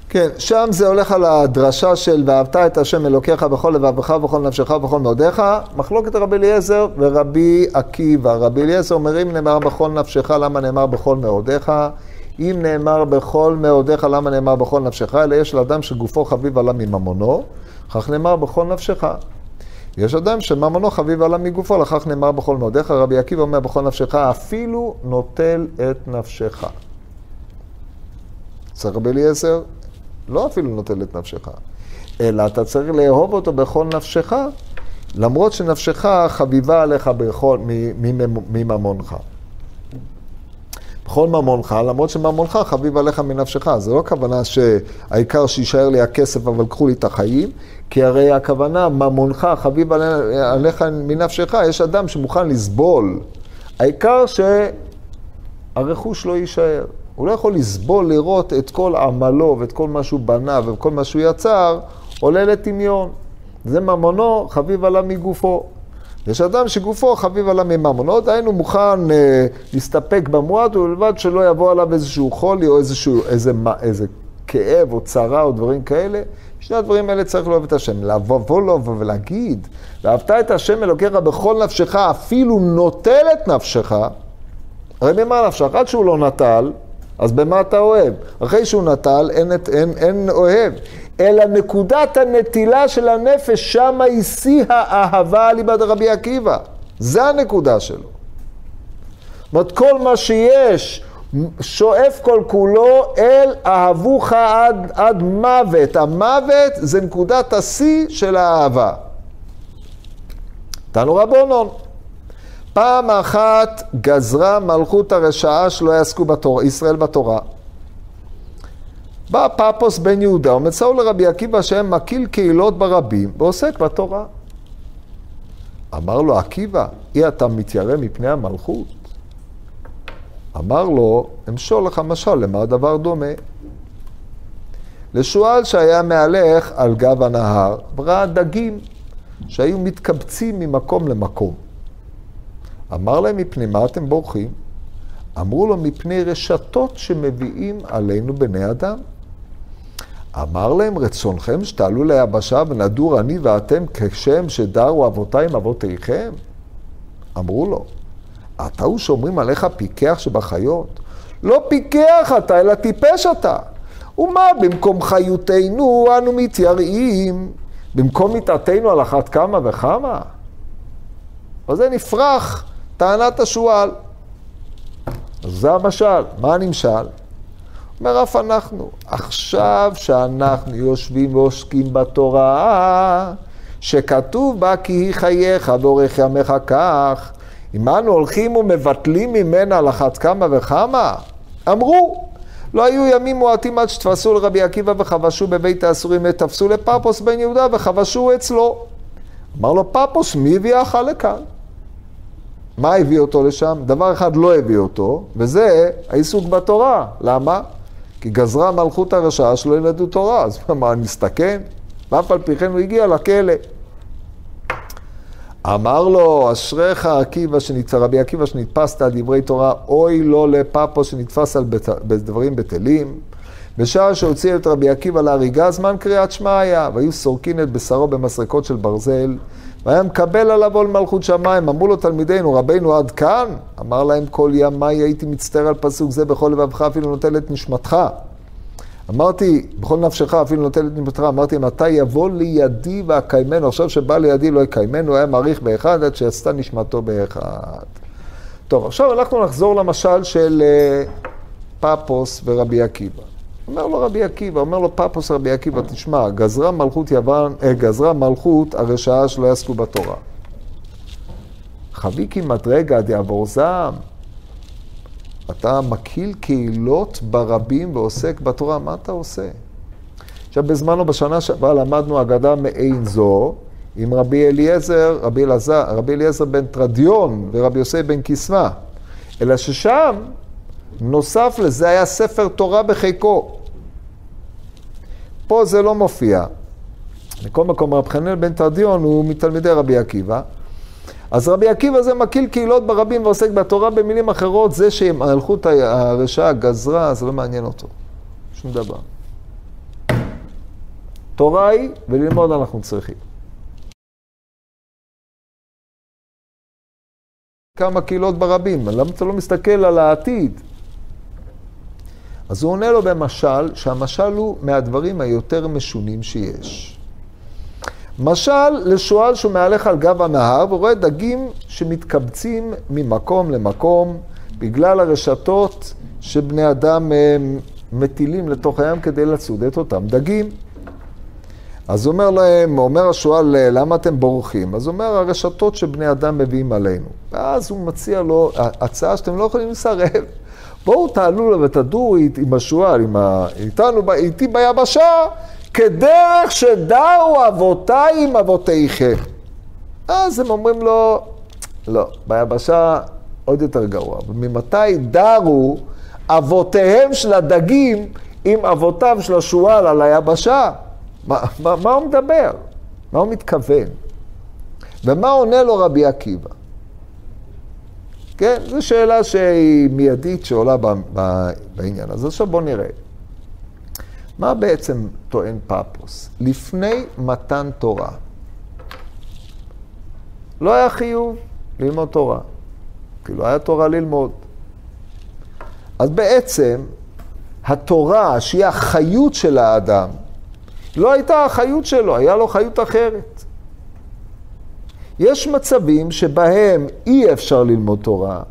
S1: כן, שם זה הולך על הדרשה של ואהבת את השם אלוקיך בכל לבבך ובכל נפשך ובכל מאודיך. מחלוקת רבי אליעזר ורבי עקיבא. רבי אליעזר אומר אם נאמר בכל נפשך, למה נאמר בכל מאודיך? אם נאמר בכל מאודיך, למה נאמר בכל נפשך? אלא יש לאדם שגופו חביב עלה מממונו, כך נאמר בכל נפשך. יש אדם שממונו חביב עלה מגופו, לכך נאמר בכל מאודיך. רבי עקיבא אומר בכל נפשך, אפילו נוטל את נפשך. צריך רבי אליעזר, לא אפילו נוטל את נפשך, אלא אתה צריך לאהוב אותו בכל נפשך, למרות שנפשך חביבה עליך בכל, מממונך. בכל ממונך, למרות שממונך חביב עליך מנפשך. זה לא הכוונה שהעיקר שיישאר לי הכסף, אבל קחו לי את החיים, כי הרי הכוונה, ממונך חביב עליך מנפשך, יש אדם שמוכן לסבול. העיקר שהרכוש לא יישאר. הוא לא יכול לסבול לראות את כל עמלו ואת כל מה שהוא בנה וכל מה שהוא יצר, עולה לטמיון. זה ממונו חביב עליו מגופו. יש אדם שגופו חביב עליו מממונו, דהיינו מוכן אה, להסתפק במועט ובלבד שלא יבוא עליו איזשהו חולי או איזשהו, איזה, איזה כאב או צרה או דברים כאלה. שני הדברים האלה צריך לאהוב את השם. לבוא לו ולהגיד, ואהבת את השם אלוקיך בכל נפשך, אפילו נוטל את נפשך, הרי ממה נפשך? עד שהוא לא נטל, אז במה אתה אוהב? אחרי שהוא נטל, אין, אין, אין אוהב. אלא נקודת הנטילה של הנפש, שמה היא שיא האהבה אליבא דרבי עקיבא. זה הנקודה שלו. זאת כל מה שיש שואף כל כולו אל אהבוך עד, עד מוות. המוות זה נקודת השיא של האהבה. תנו רבונון. פעם אחת גזרה מלכות הרשעה שלא יעסקו בתורה, ישראל בתורה. בא פפוס בן יהודה ומצאו לרבי עקיבא שהם מקיל קהילות ברבים ועוסק בתורה. אמר לו עקיבא, אי אתה מתיירא מפני המלכות? אמר לו, אמשול לך משל, למה הדבר דומה? לשועל שהיה מהלך על גב הנהר, וראה דגים שהיו מתקבצים ממקום למקום. אמר להם, מפני מה אתם בורחים? אמרו לו, מפני רשתות שמביאים עלינו בני אדם. אמר להם, רצונכם שתעלו ליבשה ונדור אני ואתם כשם שדרו אבותיי עם אבותיכם? אמרו לו, אתה הוא שאומרים עליך פיקח שבחיות? לא פיקח אתה, אלא טיפש אתה. ומה במקום חיותנו אנו מתייראים? במקום מיתתנו על אחת כמה וכמה? אז זה נפרח טענת השועל. זה המשל. מה הנמשל? אומר אף אנחנו. עכשיו שאנחנו יושבים ועוסקים בתורה, שכתוב בה כי היא חייך ואורך ימיך כך, אם אנו הולכים ומבטלים ממנה על אחת כמה וכמה, אמרו, לא היו ימים מועטים עד שתפסו לרבי עקיבא וחבשו בבית האסורים ותפסו לפפוס בן יהודה וחבשו אצלו. אמר לו, פפוס, מי הביאך לכאן? מה הביא אותו לשם? דבר אחד לא הביא אותו, וזה העיסוק בתורה. למה? כי גזרה מלכות הרשעה שלא ילמדו תורה. אז מה, אני מסתכן? ואף על פי כן הוא הגיע לכלא. אמר לו, אשריך עקיבא, שנתפס, רבי עקיבא שנתפסת על דברי תורה, אוי לו לפפו שנתפס על בת, בדברים בטלים. בשעה שהוציא את רבי עקיבא להריגה, זמן קריאת שמע היה, והיו סורקין את בשרו במסרקות של ברזל, והיה מקבל עליו עול מלכות שמיים. אמרו לו תלמידינו, רבינו עד כאן? אמר להם, כל ימיי הייתי מצטער על פסוק זה בכל לבבך, אפילו נוטל את נשמתך. אמרתי, בכל נפשך אפילו נוטל את נשמתך, אמרתי, מתי יבוא לידי ואקיימנו? עכשיו שבא לידי לא יקיימנו, היה מעריך באחד עד שיצתה נשמתו באחד. טוב, עכשיו אנחנו נחזור למשל של אה, פפוס ורבי עקיבא. אומר לו רבי עקיבא, אומר לו פפוס רבי עקיבא, תשמע, גזרה מלכות יוון, אה, גזרה מלכות הרשעה שלא יעסקו בתורה. חביקי מדרגה דיעבור זעם. אתה מקיל קהילות ברבים ועוסק בתורה, מה אתה עושה? עכשיו, בזמנו, בשנה שעברה למדנו אגדה מעין זו עם רבי אליעזר, רבי, אלעזר, רבי אליעזר בן טרדיון ורבי יוסי בן קיסמא. אלא ששם נוסף לזה היה ספר תורה בחיקו. פה זה לא מופיע. בכל מקום רב חנן בן תרדיון הוא מתלמידי רבי עקיבא. אז רבי עקיבא זה מקיל קהילות ברבים ועוסק בתורה במילים אחרות, זה שמלכות הרשעה גזרה, זה לא מעניין אותו. שום דבר. תורה היא, וללמוד אנחנו צריכים. כמה קהילות ברבים, למה אתה לא מסתכל על העתיד? אז הוא עונה לו במשל, שהמשל הוא מהדברים היותר משונים שיש. משל לשועל שהוא מהלך על גב הנהר ורואה דגים שמתקבצים ממקום למקום בגלל הרשתות שבני אדם אה, מטילים לתוך הים כדי לצוד את אותם דגים. אז אומר להם, אומר השועל, למה אתם בורחים? אז אומר, הרשתות שבני אדם מביאים עלינו. ואז הוא מציע לו הצעה שאתם לא יכולים לסרב. בואו תעלו לו ותדורו עם השועל, עם ה... איתנו, איתי ביבשה, כדרך שדרו אבותיי עם אבותיכם. אז הם אומרים לו, לא, ביבשה עוד יותר גרוע. ממתי דרו אבותיהם של הדגים עם אבותיו של השועל על היבשה? מה, מה, מה הוא מדבר? מה הוא מתכוון? ומה עונה לו רבי עקיבא? כן, זו שאלה שהיא מיידית שעולה בעניין. אז עכשיו בואו נראה. מה בעצם טוען פפוס? לפני מתן תורה, לא היה חיוב ללמוד תורה. כאילו, היה תורה ללמוד. אז בעצם, התורה, שהיא החיות של האדם, לא הייתה החיות שלו, היה לו חיות אחרת. יש מצבים שבהם אי אפשר ללמוד תורה,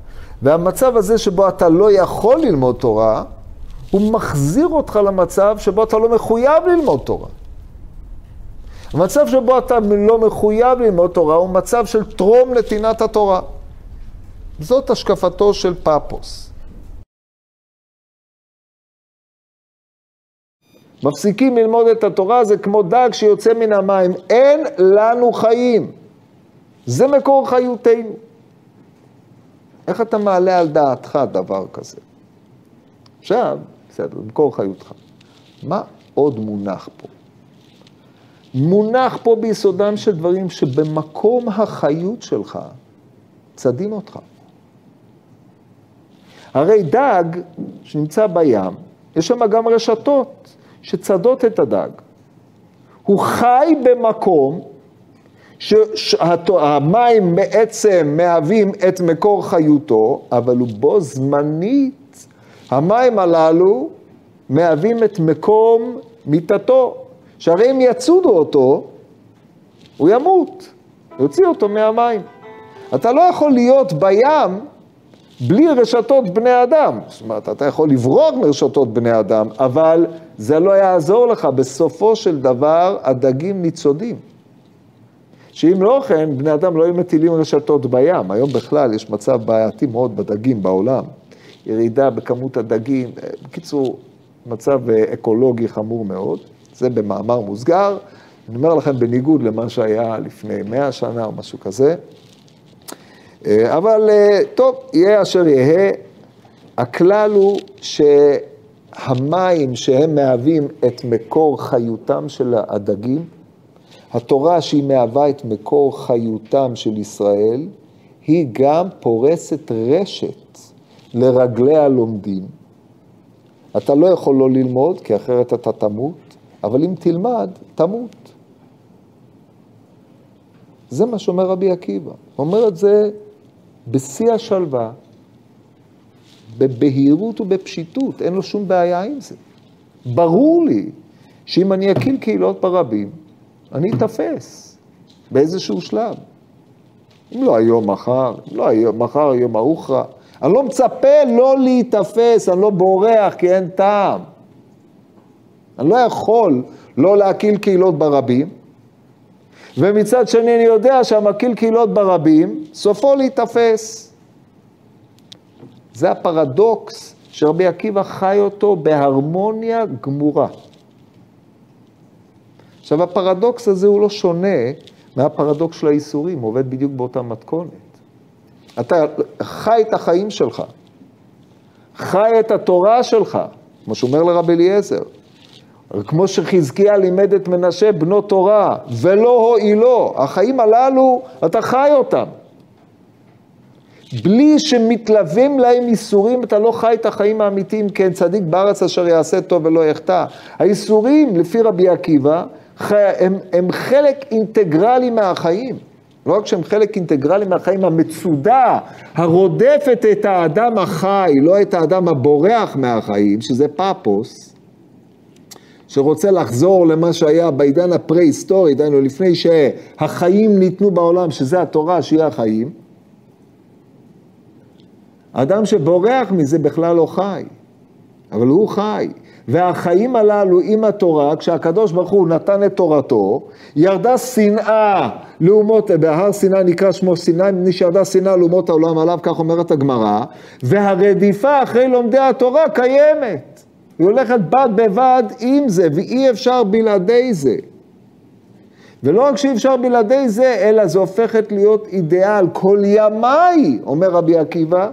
S1: והמצב הזה שבו אתה לא יכול ללמוד תורה, הוא מחזיר אותך למצב שבו אתה לא מחויב ללמוד תורה. המצב שבו אתה לא מחויב ללמוד תורה הוא מצב של טרום נתינת התורה. זאת השקפתו של פפוס. מפסיקים ללמוד את התורה, זה כמו דג שיוצא מן המים. אין לנו חיים. זה מקור חיותנו. איך אתה מעלה על דעתך דבר כזה? עכשיו, בסדר, מקור חיותך. מה עוד מונח פה? מונח פה ביסודם של דברים שבמקום החיות שלך צדים אותך. הרי דג שנמצא בים, יש שם גם רשתות שצדות את הדג. הוא חי במקום שהמים בעצם מהווים את מקור חיותו, אבל הוא בו זמנית, המים הללו מהווים את מקום מיתתו. שהרי אם יצודו אותו, הוא ימות, יוציא אותו מהמים. אתה לא יכול להיות בים בלי רשתות בני אדם. זאת אומרת, אתה יכול לברוח מרשתות בני אדם, אבל זה לא יעזור לך. בסופו של דבר, הדגים ניצודים. שאם לא כן, בני אדם לא היו מטילים רשתות בים. היום בכלל יש מצב בעייתי מאוד בדגים בעולם. ירידה בכמות הדגים, בקיצור, מצב אקולוגי חמור מאוד. זה במאמר מוסגר. אני אומר לכם, בניגוד למה שהיה לפני מאה שנה או משהו כזה. אבל טוב, יהיה אשר יהא. הכלל הוא שהמים שהם מהווים את מקור חיותם של הדגים, התורה שהיא מהווה את מקור חיותם של ישראל, היא גם פורסת רשת לרגלי הלומדים. אתה לא יכול לא ללמוד, כי אחרת אתה תמות, אבל אם תלמד, תמות. זה מה שאומר רבי עקיבא. הוא אומר את זה בשיא השלווה, בבהירות ובפשיטות, אין לו שום בעיה עם זה. ברור לי שאם אני אקים קהילות ברבים, אני אתפס באיזשהו שלב. אם לא היום, מחר, אם לא היום, מחר, היום ההוכרע. אני לא מצפה לא להיתפס, אני לא בורח כי אין טעם. אני לא יכול לא להקיל קהילות ברבים, ומצד שני אני יודע שהמקיל קהילות ברבים, סופו להיתפס. זה הפרדוקס שרבי עקיבא חי אותו בהרמוניה גמורה. עכשיו, הפרדוקס הזה הוא לא שונה מהפרדוקס של האיסורים, הוא עובד בדיוק באותה מתכונת. אתה חי את החיים שלך, חי את התורה שלך, כמו שאומר לרבי אליעזר. כמו שחזקיה לימד את מנשה בנו תורה, ולא הועילו, החיים הללו, אתה חי אותם. בלי שמתלווים להם איסורים, אתה לא חי את החיים האמיתיים, כן, צדיק בארץ אשר יעשה טוב ולא יחטא. האיסורים, לפי רבי עקיבא, הם, הם חלק אינטגרלי מהחיים. לא רק שהם חלק אינטגרלי מהחיים, המצודה הרודפת את האדם החי, לא את האדם הבורח מהחיים, שזה פאפוס, שרוצה לחזור למה שהיה בעידן הפרה-היסטורי, דהיינו לפני שהחיים ניתנו בעולם, שזה התורה, שהיא החיים, אדם שבורח מזה בכלל לא חי. אבל הוא חי. והחיים הללו עם התורה, כשהקדוש ברוך הוא נתן את תורתו, ירדה שנאה לאומות, בהר סיני נקרא שמו סיני, מפני שירדה שנאה לאומות העולם עליו, כך אומרת הגמרא, והרדיפה אחרי לומדי התורה קיימת. היא הולכת בד בבד עם זה, ואי אפשר בלעדי זה. ולא רק שאי אפשר בלעדי זה, אלא זה הופכת להיות אידיאל. כל ימיי, אומר רבי עקיבא,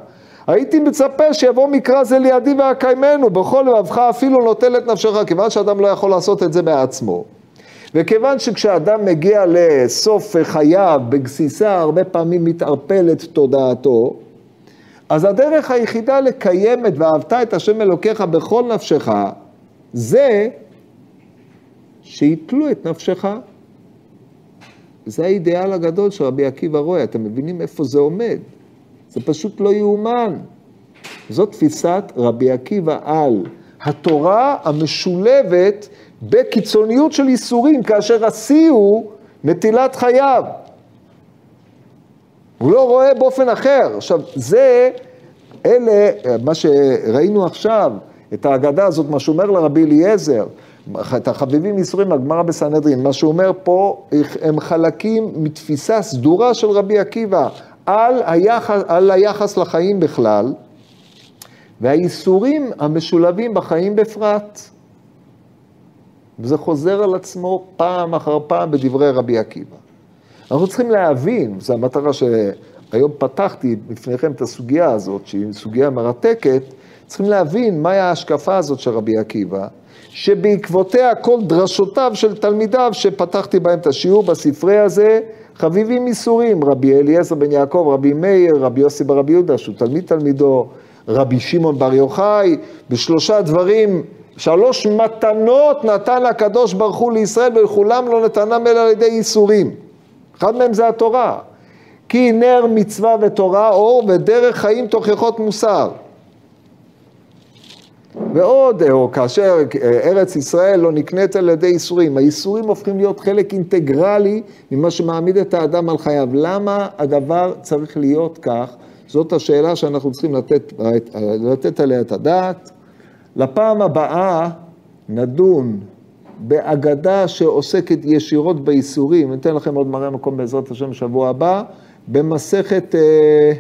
S1: הייתי מצפה שיבוא מקרא זה לידי ואקיימנו, בכל לבבך אפילו נוטל את נפשך, כיוון שאדם לא יכול לעשות את זה בעצמו. וכיוון שכשאדם מגיע לסוף חייו בגסיסה, הרבה פעמים מתערפלת תודעתו, אז הדרך היחידה לקיים את ואהבת את השם אלוקיך בכל נפשך, זה שיתלו את נפשך. זה האידיאל הגדול של רבי עקיבא רואה, אתם מבינים איפה זה עומד? זה פשוט לא יאומן. זאת תפיסת רבי עקיבא על התורה המשולבת בקיצוניות של איסורים, כאשר השיא הוא נטילת חייו. הוא לא רואה באופן אחר. עכשיו, זה, אלה, מה שראינו עכשיו, את ההגדה הזאת, מה שאומר לרבי אליעזר, את החביבים איסורים, הגמרא בסנהדרין, מה שהוא אומר פה, הם חלקים מתפיסה סדורה של רבי עקיבא על היחס, על היחס לחיים בכלל, והאיסורים המשולבים בחיים בפרט. וזה חוזר על עצמו פעם אחר פעם בדברי רבי עקיבא. אנחנו צריכים להבין, זו המטרה שהיום פתחתי בפניכם את הסוגיה הזאת, שהיא סוגיה מרתקת, צריכים להבין מהי ההשקפה הזאת של רבי עקיבא, שבעקבותיה כל דרשותיו של תלמידיו, שפתחתי בהם את השיעור בספרי הזה, חביבים איסורים, רבי אליעזר בן יעקב, רבי מאיר, רבי יוסי ברבי יהודה, שהוא תלמיד תלמידו, רבי שמעון בר יוחאי, בשלושה דברים, שלוש מתנות נתן הקדוש ברוך הוא לישראל ולכולם לא נתנם אלא על ידי איסורים. אחד מהם זה התורה. כי נר מצווה ותורה אור ודרך חיים תוכחות מוסר. ועוד, או כאשר ארץ ישראל לא נקנית על ידי איסורים, האיסורים הופכים להיות חלק אינטגרלי ממה שמעמיד את האדם על חייו. למה הדבר צריך להיות כך? זאת השאלה שאנחנו צריכים לתת, לתת עליה את הדעת. לפעם הבאה נדון באגדה שעוסקת ישירות באיסורים, אני אתן לכם עוד מראה מקום בעזרת השם בשבוע הבא, במסכת, אה,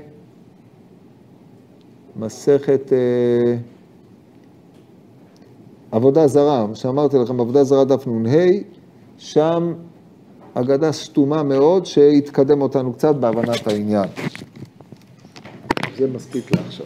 S1: מסכת אה, עבודה זרה, שאמרתי לכם, עבודה זרה דף נ"ה, שם אגדה סתומה מאוד שהתקדם אותנו קצת בהבנת העניין. זה מספיק לעכשיו.